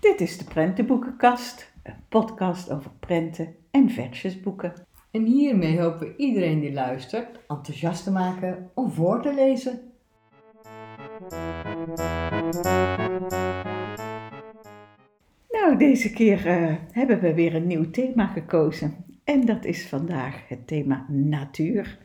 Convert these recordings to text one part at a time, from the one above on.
Dit is de Prentenboekenkast, een podcast over prenten en versjesboeken. En hiermee hopen we iedereen die luistert enthousiast te maken om voor te lezen. Nou, deze keer eh, hebben we weer een nieuw thema gekozen. En dat is vandaag het thema natuur.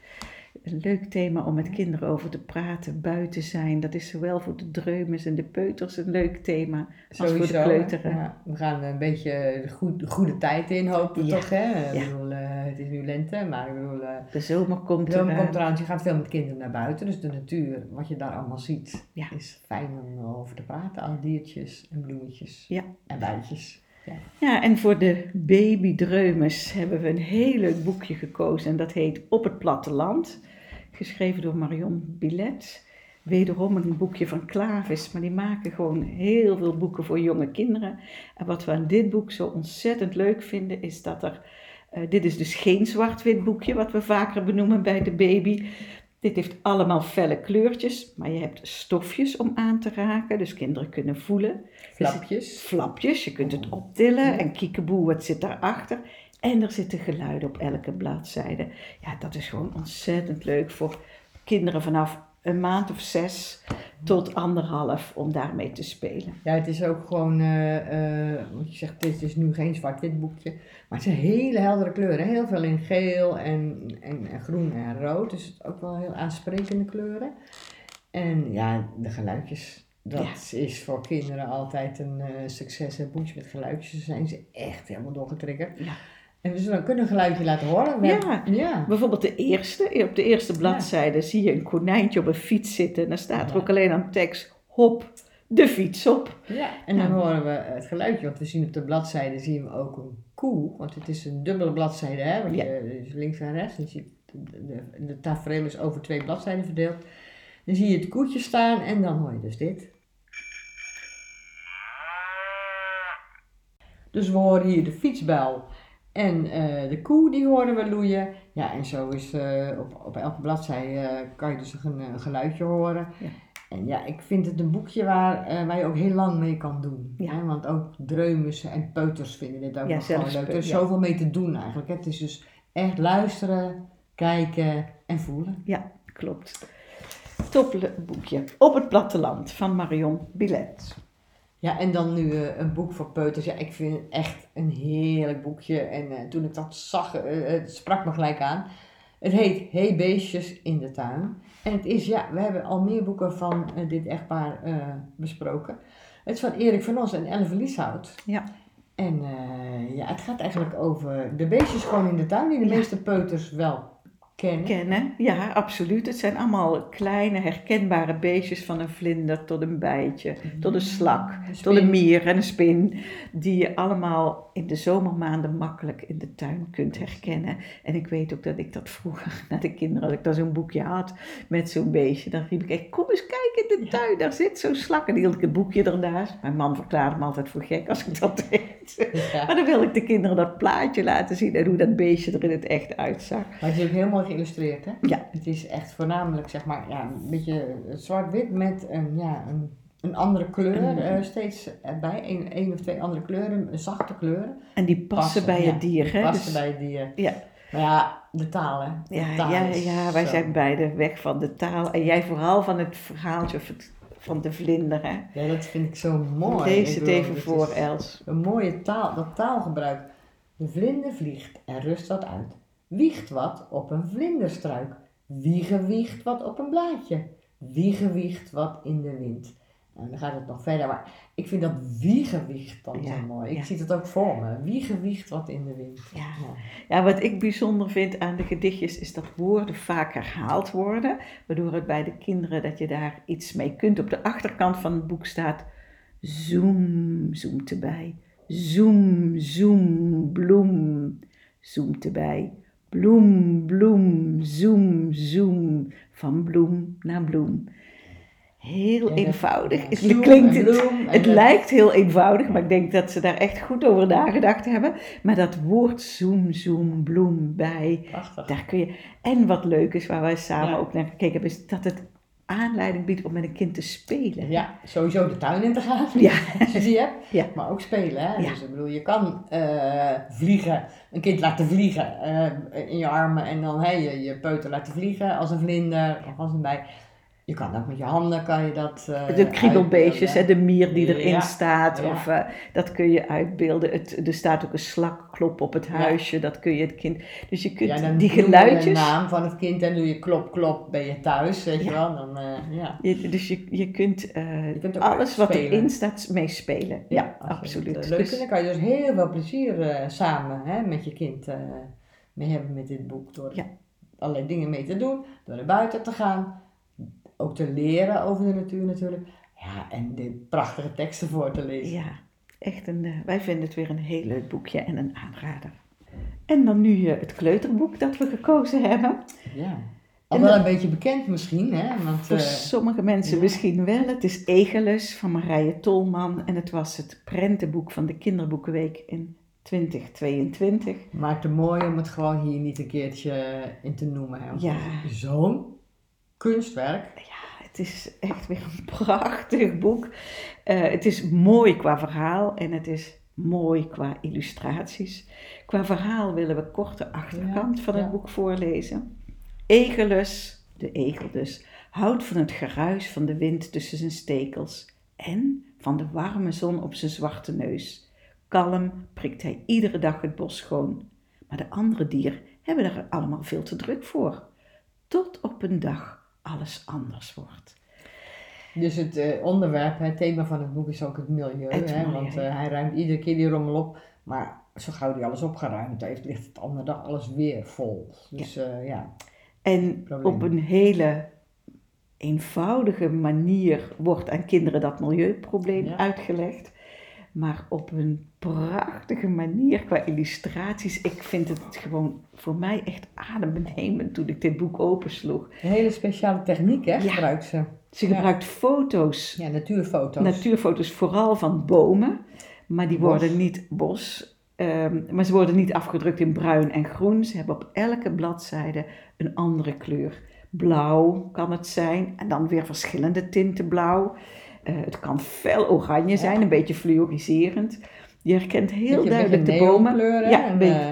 Een leuk thema om met kinderen over te praten, buiten zijn. Dat is zowel voor de dreumes en de peuters een leuk thema als voor de Sowieso, kleuteren. ja, we gaan een beetje de goed- de goede tijd in, hopen Ja, toch. Hè? Ik ja. bedoel, eh, het is nu lente, maar ik bedoel, eh, De zomer komt de er. zomer eh, komt eraan, dus je gaat veel met kinderen naar buiten. Dus de natuur, wat je daar allemaal ziet, is fijn om over te praten. Alle diertjes en bloemetjes Ja. en buitjes. Ja. Ja, en voor de babydreumes hebben we een heel leuk boekje gekozen. En dat heet Op het Platteland. Geschreven door Marion Billet. Wederom een boekje van Klavis. Maar die maken gewoon heel veel boeken voor jonge kinderen. En wat we aan dit boek zo ontzettend leuk vinden, is dat er. eh, dit is dus geen zwart-wit boekje, wat we vaker benoemen bij de baby. Dit heeft allemaal felle kleurtjes, maar je hebt stofjes om aan te raken, dus kinderen kunnen voelen. Flapjes. Flapjes, je kunt het optillen en kiekeboe, wat zit daarachter. En er zitten geluiden op elke bladzijde. Ja, dat is gewoon ontzettend leuk voor kinderen vanaf een maand of zes tot anderhalf om daarmee te spelen. Ja, het is ook gewoon, eh, want je zegt, dit is nu geen zwart-wit boekje, maar het zijn hele heldere kleuren. Heel veel in geel en, en, en groen en rood, dus het ook wel heel aansprekende kleuren. En ja, de geluidjes, dat is voor kinderen altijd een eh, succes. Een boekje met geluidjes, daar zijn ze echt helemaal doorgetriggerd. Ja. En we zullen kunnen een geluidje laten horen. We Ja. hebben- ja. Bijvoorbeeld de eerste, op de eerste bladzijde zie je een konijntje op een fiets zitten. En dan staat er ook alleen aan tekst, hop, de fiets op. Ja, en dan horen we het geluidje, want we zien op de bladzijde zien we ook een koe, want het is een dubbele bladzijde, hè, want je, dus links en rechts, je de, de, de tafereel is over twee bladzijden verdeeld. Dan zie je het koetje staan en dan hoor je dus dit. Dus we horen hier de fietsbel en eh, de koe, die horen we loeien. Ja, en zo is eh, op, op elke bladzijde eh, kan je dus een, een geluidje horen. Ja. En ja, ik vind het een boekje waar, waar je ook heel lang mee kan doen. Ja. Hè? Want ook dreumes en peuters vinden dit ook Ja, nog gewoon leuk. Er is zoveel mee te doen eigenlijk. hè. Het is dus echt luisteren, kijken en voelen. Ja, klopt. Top boekje. Op het platteland van Marion Billet. Ja, en dan nu eh, een boek voor peuters. Ja, ik vind het echt een heerlijk boekje. En eh, toen ik dat zag, eh, het sprak me gelijk aan. Het heet Hey Beestjes in de tuin. En het is, ja, we hebben al meer boeken van dit echtpaar besproken. Het is van Erik van Os en Elve Lieshout. Ja. En ja, het gaat eigenlijk over de beestjes gewoon in de tuin, die de meeste peuters wel kennen. Kennen, ja, absoluut. Het zijn allemaal kleine herkenbare beestjes van een vlinder tot een bijtje, tot een slak, Een tot een mier en een spin. Die je allemaal in de zomermaanden makkelijk in de tuin kunt herkennen. En ik weet ook dat ik dat vroeger naar de kinderen, als ik dan zo'n boekje had met zo'n beestje, dan riep ik, hey, kom eens kijken in de tuin, daar zit zo'n slak. En dan hield ik het boekje ernaast. Mijn man verklaarde me altijd voor gek als ik dat deed. Ja. Maar dan wil ik de kinderen dat plaatje laten zien en hoe dat beestje er in het echt uitzag. Maar het is ook heel mooi geïllustreerd, hè? Ja. Het is echt voornamelijk, zeg maar, ja, een beetje zwart-wit met een, ja, een, een andere kleur Mm. eh, steeds erbij. Eén één of twee andere kleuren, zachte kleuren. En die passen, bij ja, het dier, hè? Passen Dus- bij het dier. Ja, Maar ja, de taal, hè? De ja, taal ja, ja, wij zo- zijn beide weg van de taal. En jij vooral van het verhaaltje of het, van de vlinder, hè? Ja, dat vind ik zo mooi. Lees het even voor, Els. Een mooie taal, dat taalgebruik. De vlinder vliegt en rust wat uit. Wiegt wat op een vlinderstruik. Wie gewiegt wat op een blaadje. Wie gewiegt wat in de wind. En dan gaat het nog verder, maar ik vind dat wie gewiegt dan Ja, zo mooi. Ik ja. zie het ook voor me. Wie gewiegt wat in de wind. Ja. Ja. Ja, wat ik bijzonder vind aan de gedichtjes is dat woorden vaak herhaald worden. Waardoor het bij de kinderen dat je daar iets mee kunt. Op de achterkant van het boek staat zoom, zoomt erbij. Zoom, zoom, bloem, zoomt erbij. Bloem, bloem, zoom, zoom, van bloem naar bloem. Heel eenvoudig. ja, het klinkt, het, bloem lijkt heel eenvoudig, maar ik denk dat ze daar echt goed over nagedacht hebben. Maar dat woord zoom, zoom, bloem bij, Prachtig. daar kun je... En wat leuk is, waar wij samen Ja. ook naar gekeken hebben, is dat het aanleiding biedt om met een kind te spelen. Ja, sowieso de tuin in te gaan, Ja. als je die hebt. Ja. Maar ook spelen, hè. Ja. Dus ik bedoel, je kan eh, vliegen, een kind laten vliegen eh, in je armen en dan hey, je, je peuter laten vliegen als een vlinder of als een bij. Je kan ook met je handen, kan je dat eh, De kriebelbeestjes, hè, de mier die erin Ja, staat, ja. of, eh, dat kun je uitbeelden. Het, er staat ook een slakklop op het Ja. huisje, dat kun je het kind... Dus je kunt die geluidjes... de naam van het kind en doe je klop, klop, ben je thuis, weet je wel. Dan, eh, ja. Je, dus je, je kunt, Je kunt alles wat erin staat meespelen. Ja, absoluut. Het, leuk Dus- dan kan je dus heel veel plezier samen hè, met je kind mee hebben met dit boek. Door allerlei dingen mee te doen, door naar buiten te gaan, ook te leren over de natuur natuurlijk. Ja, en de prachtige teksten voor te lezen. Ja, echt een, eh, wij vinden het weer een heel leuk boekje en een aanrader. En dan nu eh, het kleuterboek dat we gekozen hebben. Ja. Al wel een beetje bekend misschien, hè? Want, Voor eh, sommige mensen ja. misschien wel. Het is Egelus van Marije Tolman en het was het prentenboek van de Kinderboekenweek in 2022. maar te mooi om het gewoon hier niet een keertje in te noemen. Hè? Ja. het Zo'n kunstwerk. Ja, het is echt weer een prachtig boek. Eh, het is mooi qua verhaal en het is mooi qua illustraties. Qua verhaal willen we kort de achterkant Ja, van het ja. boek voorlezen. Egelus, de egel dus, houdt van het geruis van de wind tussen zijn stekels en van de warme zon op zijn zwarte neus. Kalm prikt hij iedere dag het bos schoon. Maar de andere dieren hebben er allemaal veel te druk voor. Tot op een dag alles anders wordt. Dus het eh, onderwerp, het thema van het boek is ook het milieu. Het hè? milieu. Want eh, hij ruimt iedere keer die rommel op. Maar zo gauw hij alles opgeruimd heeft, ligt het de andere dag alles weer vol. Dus ja, ja. En Probleem. op een hele eenvoudige manier wordt aan kinderen dat milieuprobleem Ja. uitgelegd. Maar op een prachtige manier qua illustraties. Ik vind het gewoon voor mij echt adembenemend toen ik dit boek opensloeg. een hele speciale techniek hè, Ja. gebruikt ze. Ze Ja. gebruikt foto's, Ja, natuurfoto's. natuurfoto's vooral van bomen. Maar die Bos. worden niet bos. ehm, maar ze worden niet afgedrukt in bruin en groen. Ze hebben op elke bladzijde een andere kleur. Blauw kan het zijn en dan weer verschillende tinten blauw. Eh, het kan fel oranje zijn, een beetje fluoriserend. Je herkent heel Beetje- duidelijk de bomen. Ja, en, eh,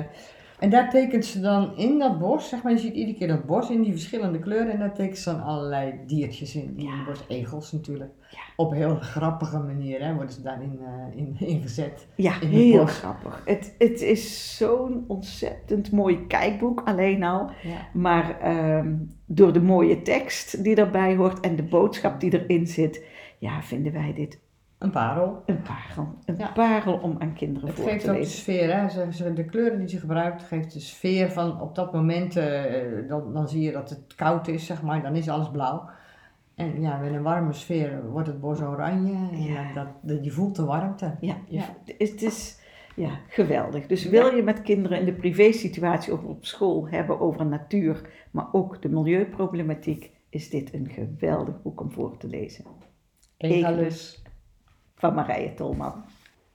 en daar tekent ze dan in dat bos, zeg maar, je ziet iedere keer dat bos in die verschillende kleuren en daar tekent ze dan allerlei diertjes in. Die Ja. bos egels natuurlijk. Ja. Op een heel grappige manier hè, worden ze daarin eh in, ingezet. Ja, in heel bos. grappig. Het, het is zo'n ontzettend mooi kijkboek, alleen al. Ja. Maar ehm, door de mooie tekst die erbij hoort en de boodschap die erin zit, ja, vinden wij dit Een parel. een parel. Een Ja. parel om aan kinderen Het voor geeft te ook de lezen. sfeer, hè. Ze, ze- de kleuren die ze gebruikt, geeft de sfeer van op dat moment, eh, dan, dan zie je dat het koud is, zeg maar, dan is alles blauw. En ja, met een warme sfeer wordt het bos oranje en Ja. dat, dat, je voelt de warmte. Ja. het is ja, geweldig. Dus wil je met kinderen in de privésituatie of op school hebben over natuur, maar ook de milieuproblematiek, is dit een geweldig boek om voor te lezen. Egalus. Van Marije Tolman.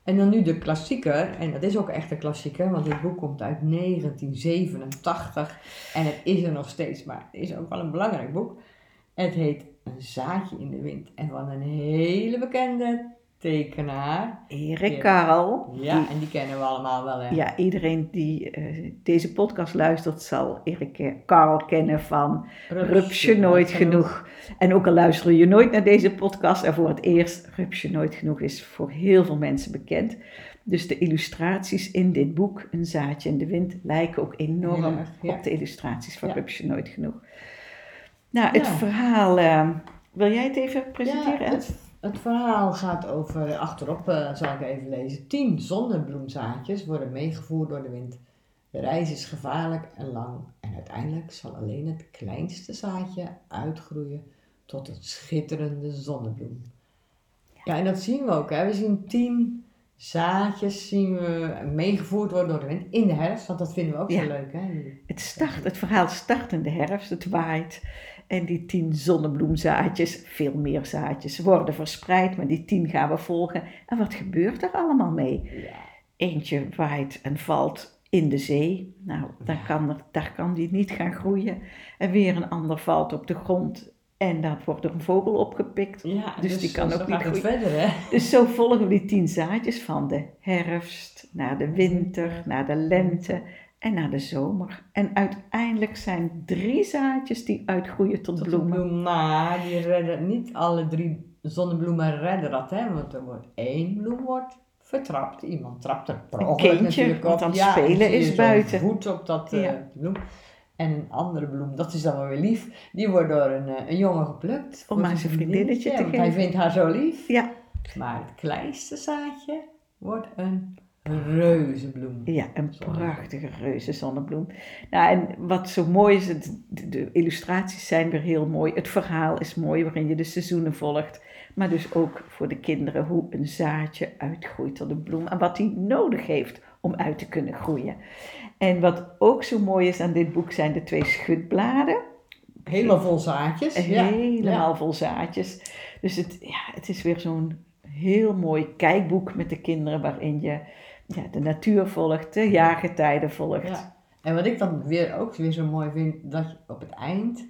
En dan nu de klassieker, en dat is ook echt een klassieker, want dit boek komt uit 1987 en het is er nog steeds, maar het is ook wel een belangrijk boek. Het heet Een zaadje in de wind en van een hele bekende tekenaar. Erik Ja. Karl. Ja, die- en die kennen we allemaal wel hè. ja, iedereen die eh, deze podcast luistert zal Erik Karl kennen van Rupsje Nooit Genoeg. En ook al luister je nooit naar deze podcast en voor het eerst, Rupsje Nooit Genoeg is voor heel veel mensen bekend. Dus de illustraties in dit boek, Een zaadje in de wind, lijken ook enorm ja. op de illustraties van Ja. Rupsje Nooit Genoeg. Nou, het verhaal, eh, wil jij het even presenteren? Het, het verhaal gaat over, achterop eh, zal ik even lezen, tien zonnebloemzaadjes worden meegevoerd door de wind. De reis is gevaarlijk en lang en uiteindelijk zal alleen het kleinste zaadje uitgroeien tot een schitterende zonnebloem. Ja, en dat zien we ook. Hè. We zien tien zaadjes zien we meegevoerd worden door de wind in de herfst, want dat vinden we ook Ja. zo leuk. Hè. Het, start, het verhaal start in de herfst, het waait. En die tien zonnebloemzaadjes, veel meer zaadjes, worden verspreid. Maar die tien gaan we volgen. En wat gebeurt er allemaal mee? Ja. Eentje waait en valt in de zee. Nou, daar kan, er, daar kan die niet gaan groeien. En weer een ander valt op de grond En dat wordt door een vogel opgepikt. Ja, Dus die kan ook niet groeien. verder, hè? Dus zo volgen we die tien zaadjes van de herfst naar de winter, naar de lente en naar de zomer. En uiteindelijk zijn drie zaadjes die uitgroeien tot, Tot bloemen. bloem, maar die redden niet alle drie zonnebloemen redden dat, hè? Want er wordt één bloem wordt vertrapt. Iemand trapt er per Een kindje, op. aan het Ja, spelen is buiten. voet op dat eh, Ja. bloem. En een andere bloem, dat is dan wel weer lief. Die wordt door een, eh, een jongen geplukt. voor aan zijn vriendinnetje, te want hij geven. vindt haar zo lief. Ja, Maar het kleinste zaadje wordt een reuzebloem. ja, een prachtige reuze zonnebloem. Nou, en wat zo mooi is, het, de, de illustraties zijn weer heel mooi. Het verhaal is mooi, waarin je de seizoenen volgt. Maar dus ook voor de kinderen hoe een zaadje uitgroeit tot een bloem. En wat die nodig heeft om uit te kunnen groeien. En wat ook zo mooi is aan dit boek zijn de twee schutbladen. Helemaal vol zaadjes. ja. Helemaal vol zaadjes. Dus het, ja, het is weer zo'n heel mooi kijkboek met de kinderen waarin je ja, de natuur volgt, de jaargetijden volgt. Ja. En wat ik dan weer ook weer zo mooi vind, dat op het eind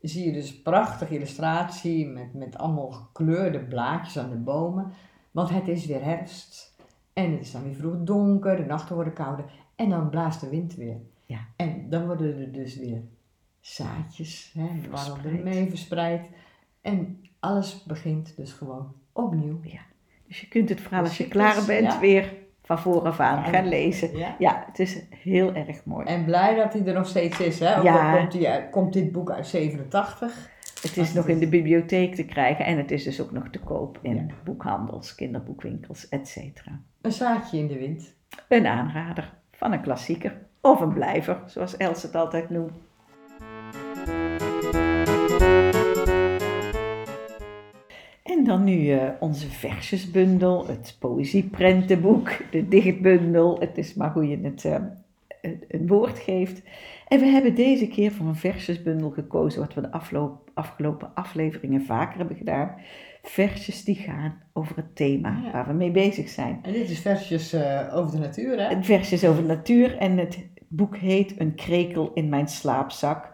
zie je dus een prachtige illustratie met, met allemaal gekleurde blaadjes aan de bomen. Want het is weer herfst. En het is dan weer vroeg donker, de nachten worden kouder. En dan blaast de wind weer. Ja. En dan worden er dus weer zaadjes, hè, er Verspreid. mee verspreid. En alles begint dus gewoon opnieuw. Dus je kunt het verhaal als je klaar bent ja. weer van vooraf aan Ja. gaan lezen. Ja. Ja, het is heel erg mooi. En blij dat hij er nog steeds is. Hè? Ook Ja. komt, komt dit boek uit 87. Het is nog in de bibliotheek te krijgen en het is dus ook nog te koop in Ja. boekhandels, kinderboekwinkels, etc. Een zaadje in de wind. Een aanrader van een klassieker of een blijver, zoals Els het altijd noemt. Dan nu eh, onze versjesbundel, het poëzieprentenboek, de dichtbundel. Het is maar hoe je het eh, een- een woord geeft. En we hebben deze keer voor een versjesbundel gekozen, wat we de afloop- afgelopen afleveringen vaker hebben gedaan. Versjes die gaan over het thema Ja. waar we mee bezig zijn. En dit is versjes eh, over de natuur, hè? Het vers is over natuur en het boek heet Een krekel in mijn slaapzak.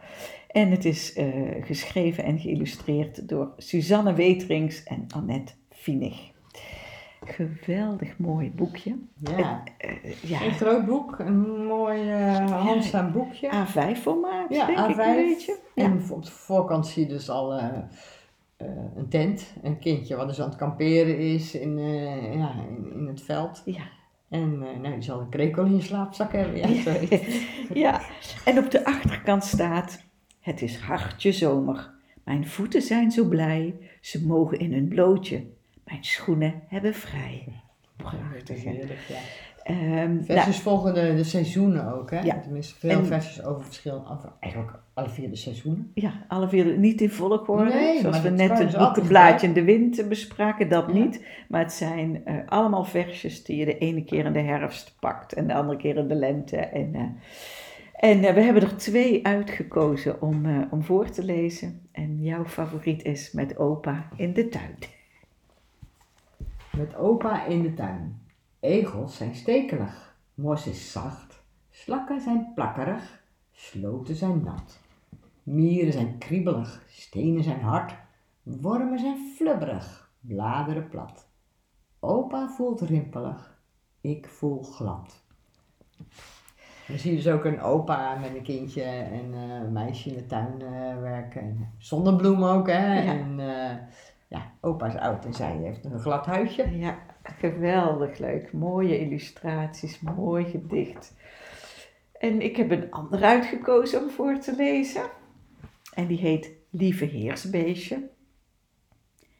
En het is eh, geschreven en geïllustreerd door Suzanne Weterings en Annette Vienig. Geweldig mooi boekje. Ja. Eh, ja, Een groot boek, een mooi eh handzaam boekje. A5 formaat, Ja, denk ik A5. een beetje. Ja. En op de voorkant zie je dus al een tent. Een kindje wat dus aan het kamperen is in, ja, in, in het veld. Ja. En nou, die zal een krekel in je slaapzak hebben. Ja, ja, en op de achterkant staat: Het is hartje zomer. Mijn voeten zijn zo blij, ze mogen in hun blootje. Mijn schoenen hebben vrij. Prachtig, hè? Heerlijk, ja. Ehm, nou, Versjes volgen de, seizoenen ook, hè? Ja. Tenminste, veel En- versjes over verschillende, over eigenlijk alle vier de seizoenen. Ja, alle vier niet in volgorde. Nee, zoals we net het dus boek altijd Een Blaadje in de Wind bespraken, dat Ja. niet. Maar het zijn eh, allemaal versjes die je de ene keer in de herfst pakt en de andere keer in de lente. En, eh, en eh, we hebben er twee uitgekozen om, eh, om voor te lezen. En jouw favoriet is met opa in de tuin. Met opa in de tuin. Egels zijn stekelig, mos is zacht, slakken zijn plakkerig, sloten zijn nat. Mieren zijn kriebelig, stenen zijn hard, wormen zijn flubberig, bladeren plat. Opa voelt rimpelig, ik voel glad. Dan zie je dus ook een opa met een kindje en eh, een meisje in de tuin eh, werken. En zonnebloem ook, hè. Ja. En eh, ja, opa is oud en zij heeft een glad huisje. Ja, geweldig leuk. Mooie illustraties, mooi gedicht. En ik heb een ander uitgekozen om voor te lezen. En die heet Lieve Heersbeestje.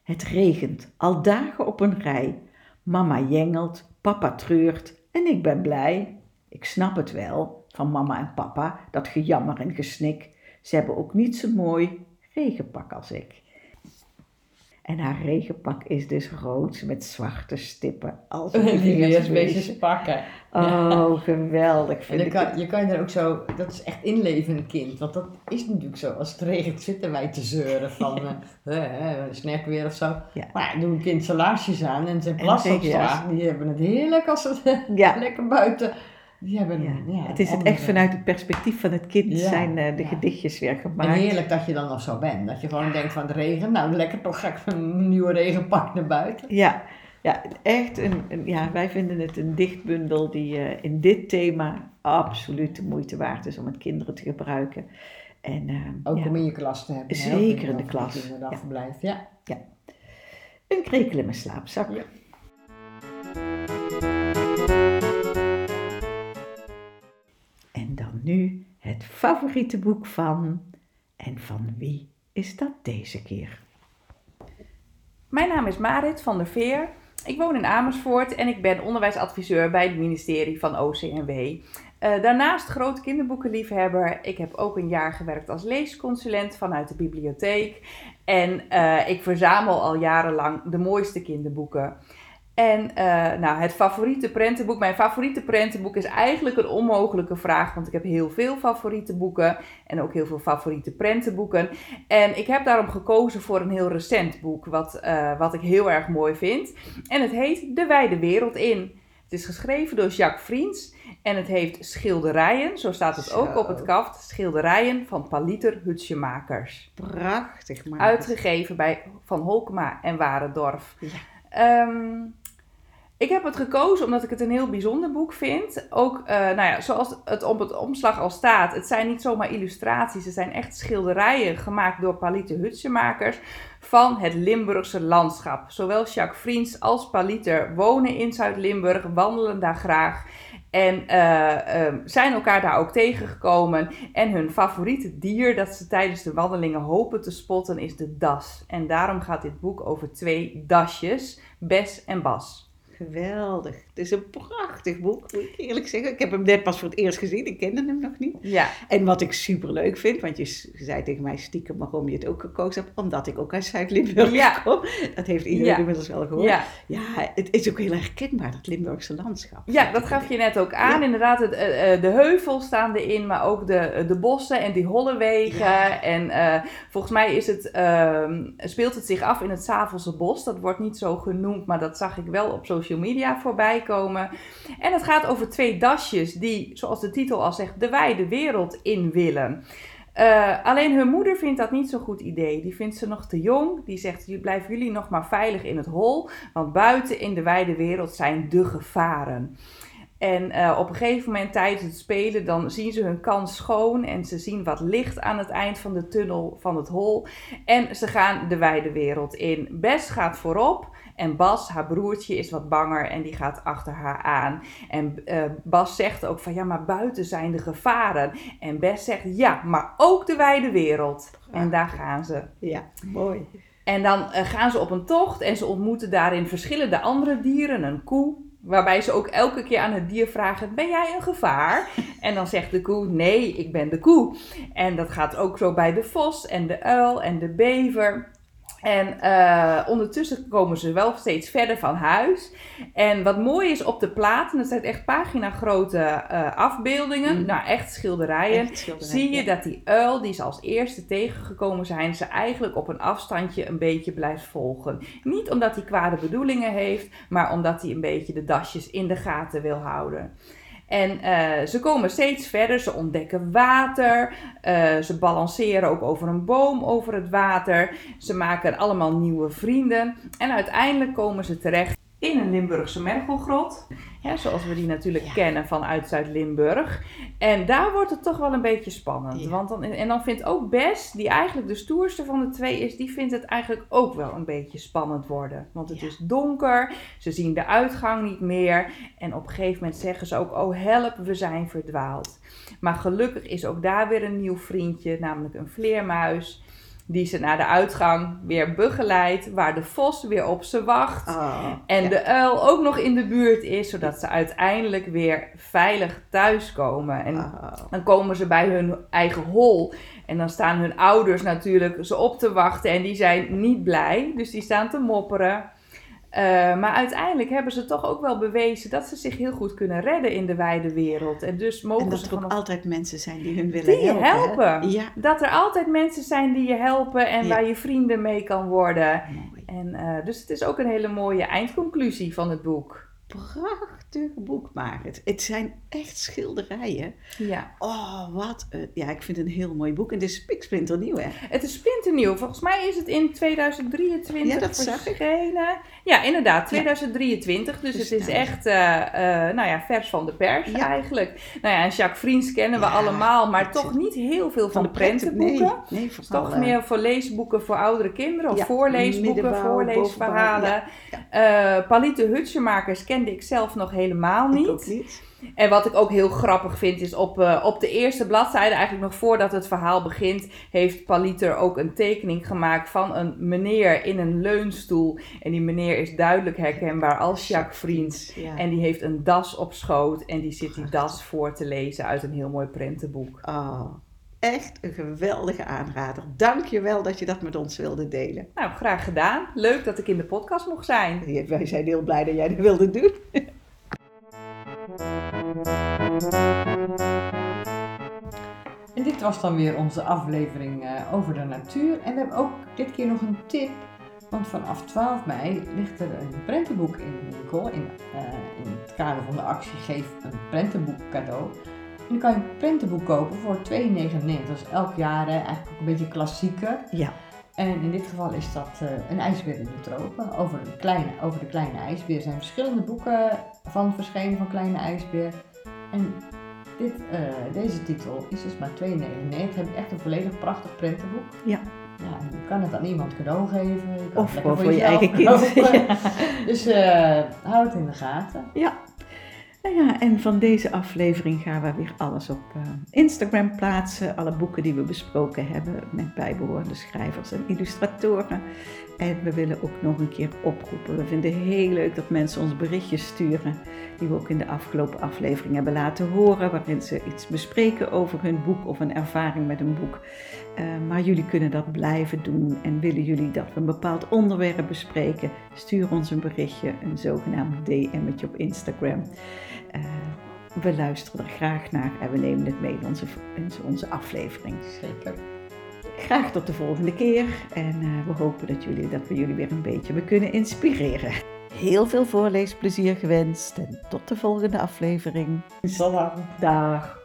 Het regent al dagen op een rij. Mama jengelt, papa treurt en ik ben blij. Ik snap het wel van mama en papa, dat gejammer en gesnik. Ze hebben ook niet zo mooi regenpak als ik. En haar regenpak is dus rood met zwarte stippen. Als weersbeestjes pakken. Oh, geweldig En vind dan ik kan, het. je kan je er ook zo, dat is echt inleven in een kind. Want dat is natuurlijk zo. Als het regent zitten wij te zeuren van eh eh, weer of zo. Ja. Maar ja, doe een kind zijn laarsjes aan en zijn En plas zeker, opslaat. Die hebben het heerlijk als ze Ja, lekker buiten Hebben, Ja. ja, het is het echt vanuit het perspectief van het kind Ja, zijn eh, de ja. gedichtjes weer En gemaakt. heerlijk dat je dan nog zo bent. Dat je gewoon denkt van de regen, nou lekker toch ga ik een nieuwe regenpak naar buiten. Ja, ja echt. Een, een- ja, wij vinden het een dichtbundel die eh, in dit thema absoluut de moeite waard is om met kinderen te gebruiken. En, eh, Ook ja, om in je klas te hebben. Zeker in de klas, kinderdagverblijf, ja. een krekel in mijn slaapzak. Het favoriete boek van. En van wie is dat deze keer? Mijn naam is Marit van der Veer. Ik woon in Amersfoort en ik ben onderwijsadviseur bij het ministerie van OCMW. Eh, daarnaast groot kinderboekenliefhebber. Ik heb ook een jaar gewerkt als leesconsulent vanuit de bibliotheek. En eh, ik verzamel al jarenlang de mooiste kinderboeken. En eh, nou, het favoriete prentenboek. Mijn favoriete prentenboek is eigenlijk een onmogelijke vraag. Want ik heb heel veel favoriete boeken. En ook heel veel favoriete prentenboeken. En ik heb daarom gekozen voor een heel recent boek. Wat, eh, wat ik heel erg mooi vind. En het heet De Wijde Wereld in. Het is geschreven door Jacques Vriends. En het heeft schilderijen, zo staat het ook op het kaft. Schilderijen van Paliter Hutschemakers. Prachtig, maar. Uitgegeven bij Van Holkema en Warendorf. Ja. Ehm, ik heb het gekozen omdat ik het een heel bijzonder boek vind. Ook, eh, nou ja, zoals het op het omslag al staat. Het zijn niet zomaar illustraties. Het zijn echt schilderijen gemaakt door Paliter Hutschemakers van het Limburgse landschap. Zowel Jacques Vriends als Paliter wonen in Zuid-Limburg, wandelen daar graag. En eh, eh, zijn elkaar daar ook tegengekomen. En hun favoriete dier dat ze tijdens de wandelingen hopen te spotten is de das. En daarom gaat dit boek over twee dasjes, Bes en Bas. Geweldig. Het is een prachtig boek, moet ik eerlijk zeggen. Ik heb hem net pas voor het eerst gezien. Ik kende hem nog niet. Ja, En wat ik super leuk vind, want je zei tegen mij stiekem waarom je het ook gekozen hebt, omdat ik ook uit Zuid-Limburg Ja. kom. Dat heeft iedereen Ja. inmiddels wel gehoord. ja. Ja, het is ook heel herkenbaar, dat Limburgse landschap. Ja, dat gaf je net ook aan. Inderdaad, het, eh, eh, de heuvels staan erin, maar ook de, de bossen en die holle wegen. Ja. En eh, volgens mij is het, ehm, speelt het zich af in het Savelse Bos. Dat wordt niet zo genoemd, maar dat zag ik wel op social media voorbij komen. En het gaat over twee dasjes die, zoals de titel al zegt, de wijde wereld in willen. Eh, alleen hun moeder vindt dat niet zo'n goed idee. Die vindt ze nog te jong. Die zegt, "Jullie- blijven jullie nog maar veilig in het hol. Want buiten in de wijde wereld zijn de gevaren. En eh, op een gegeven moment tijdens het spelen, dan zien ze hun kans schoon. En ze zien wat licht aan het eind van de tunnel van het hol. En ze gaan de wijde wereld in. Bes gaat voorop. En Bas, haar broertje, is wat banger en die gaat achter haar aan. En eh, Bas zegt ook van ja, maar buiten zijn de gevaren. En Bes zegt ja, maar ook de wijde wereld. En daar gaan ze. Ja, mooi. En dan eh, gaan ze op een tocht en ze ontmoeten daarin verschillende andere dieren, een koe. Waarbij ze ook elke keer aan het dier vragen: Ben jij een gevaar? En dan zegt de koe: Nee, ik ben de koe. En dat gaat ook zo bij de vos en de uil en de bever. En eh, ondertussen komen ze wel steeds verder van huis. En wat mooi is op de platen, dat zijn echt pagina grote eh, afbeeldingen, Mm. nou echt schilderijen. Echt schilderij, Zie je dat die uil die ze als eerste tegengekomen zijn, ze eigenlijk op een afstandje een beetje blijft volgen. Niet omdat hij kwade bedoelingen heeft, maar omdat hij een beetje de dasjes in de gaten wil houden. En eh, ze komen steeds verder, ze ontdekken water, eh, ze balanceren ook over een boom over het water, ze maken allemaal nieuwe vrienden en uiteindelijk komen ze terecht in een Limburgse mergelgrot, hè, zoals we die natuurlijk Ja. kennen vanuit Zuid-Limburg. En daar wordt het toch wel een beetje spannend. Ja. Want dan, en dan vindt ook Bes, die eigenlijk de stoerste van de twee is, die vindt het eigenlijk ook wel een beetje spannend worden. Want het Ja. is donker, ze zien de uitgang niet meer. En op een gegeven moment zeggen ze ook, oh help, we zijn verdwaald. Maar gelukkig is ook daar weer een nieuw vriendje, namelijk een vleermuis. Die ze naar de uitgang weer begeleidt, waar de vos weer op ze wacht. Oh, En ja. de uil ook nog in de buurt is, zodat ze uiteindelijk weer veilig thuiskomen. En Oh. dan komen ze bij hun eigen hol. En dan staan hun ouders natuurlijk ze op te wachten. En die zijn niet blij. Dus die staan te mopperen. Eh, maar uiteindelijk hebben ze toch ook wel bewezen dat ze zich heel goed kunnen redden in de wijde wereld. En dus mogen En dat ze er ook vanaf- altijd mensen zijn die hun willen Die helpen. helpen. Ja, dat er altijd mensen zijn die je helpen en Ja. waar je vrienden mee kan worden. mooi. En, eh, dus het is ook een hele mooie eindconclusie van het boek. Prachtig boek, Marit. Het zijn echt schilderijen. Ja. Oh, wat een... Ja, ik vind het een heel mooi boek. En het is spiksplinternieuw, hè? Het is splinternieuw. Volgens mij is het in 2023 Ja, dat verschenen. Ja, inderdaad, 2023. Dus, Dus het is nou. echt, eh, eh, nou ja, vers van de pers Ja. eigenlijk. Nou ja, en Jacques Friens kennen we Ja, allemaal, maar toch niet heel veel van, de prenten- prentenboeken. Nee, nee vooral, toch eh, meer voor leesboeken voor oudere kinderen of Ja, voorleesboeken, voorleesverhalen. bovenbouw, Eh, Palite Hutschemakers kende ik zelf nog helemaal niet. ook niet. En wat ik ook heel grappig vind is op, eh, op de eerste bladzijde, eigenlijk nog voordat het verhaal begint, heeft Paliter ook een tekening gemaakt van een meneer in een leunstoel. En die meneer is duidelijk herkenbaar als Jacques Friens. Ja. En die heeft een das op schoot en die zit die das voor te lezen uit een heel mooi prentenboek. Oh, echt een geweldige aanrader. Dank je wel dat je dat met ons wilde delen. Nou, graag gedaan. Leuk dat ik in de podcast mocht zijn. Wij zijn heel blij dat jij dat wilde doen. En dit was dan weer onze aflevering eh, over de natuur. En we hebben ook dit keer nog een tip. Want vanaf 12 mei ligt er een prentenboek in de winkel. In, eh, in het kader van de actie Geef een prentenboek cadeau. En dan kan je een prentenboek kopen voor 2,99. Dat is elk jaar eh, eigenlijk ook een beetje klassieker. Ja. En in dit geval is dat eh, een ijsbeer in de tropen. Over, een kleine, over de kleine ijsbeer Er zijn verschillende boeken van verschenen van kleine ijsbeer. En dit, eh, deze titel is dus maar 2,99. Heb je echt een volledig prachtig prentenboek. Ja. Ja, je kan het aan iemand cadeau geven. Je kan Of het lekker voor je eigen kind. Dus hou het in de gaten. Ja. Nou ja, en van deze aflevering gaan we weer alles op eh, Instagram plaatsen. Alle boeken die we besproken hebben met bijbehorende schrijvers en illustratoren. En we willen ook nog een keer oproepen. We vinden heel leuk dat mensen ons berichtjes sturen. Die we ook in de afgelopen aflevering hebben laten horen. Waarin ze iets bespreken over hun boek of een ervaring met een boek. Eh, maar jullie kunnen dat blijven doen. En willen jullie dat we een bepaald onderwerp bespreken? Stuur ons een berichtje, een zogenaamd DM'tje op Instagram. Eh, we luisteren er graag naar en we nemen het mee in onze, in onze aflevering. Zeker. Graag tot de volgende keer en eh, we hopen dat, jullie, dat we jullie weer een beetje hebben kunnen inspireren. Heel veel voorleesplezier gewenst en tot de volgende aflevering. Salam. Dag.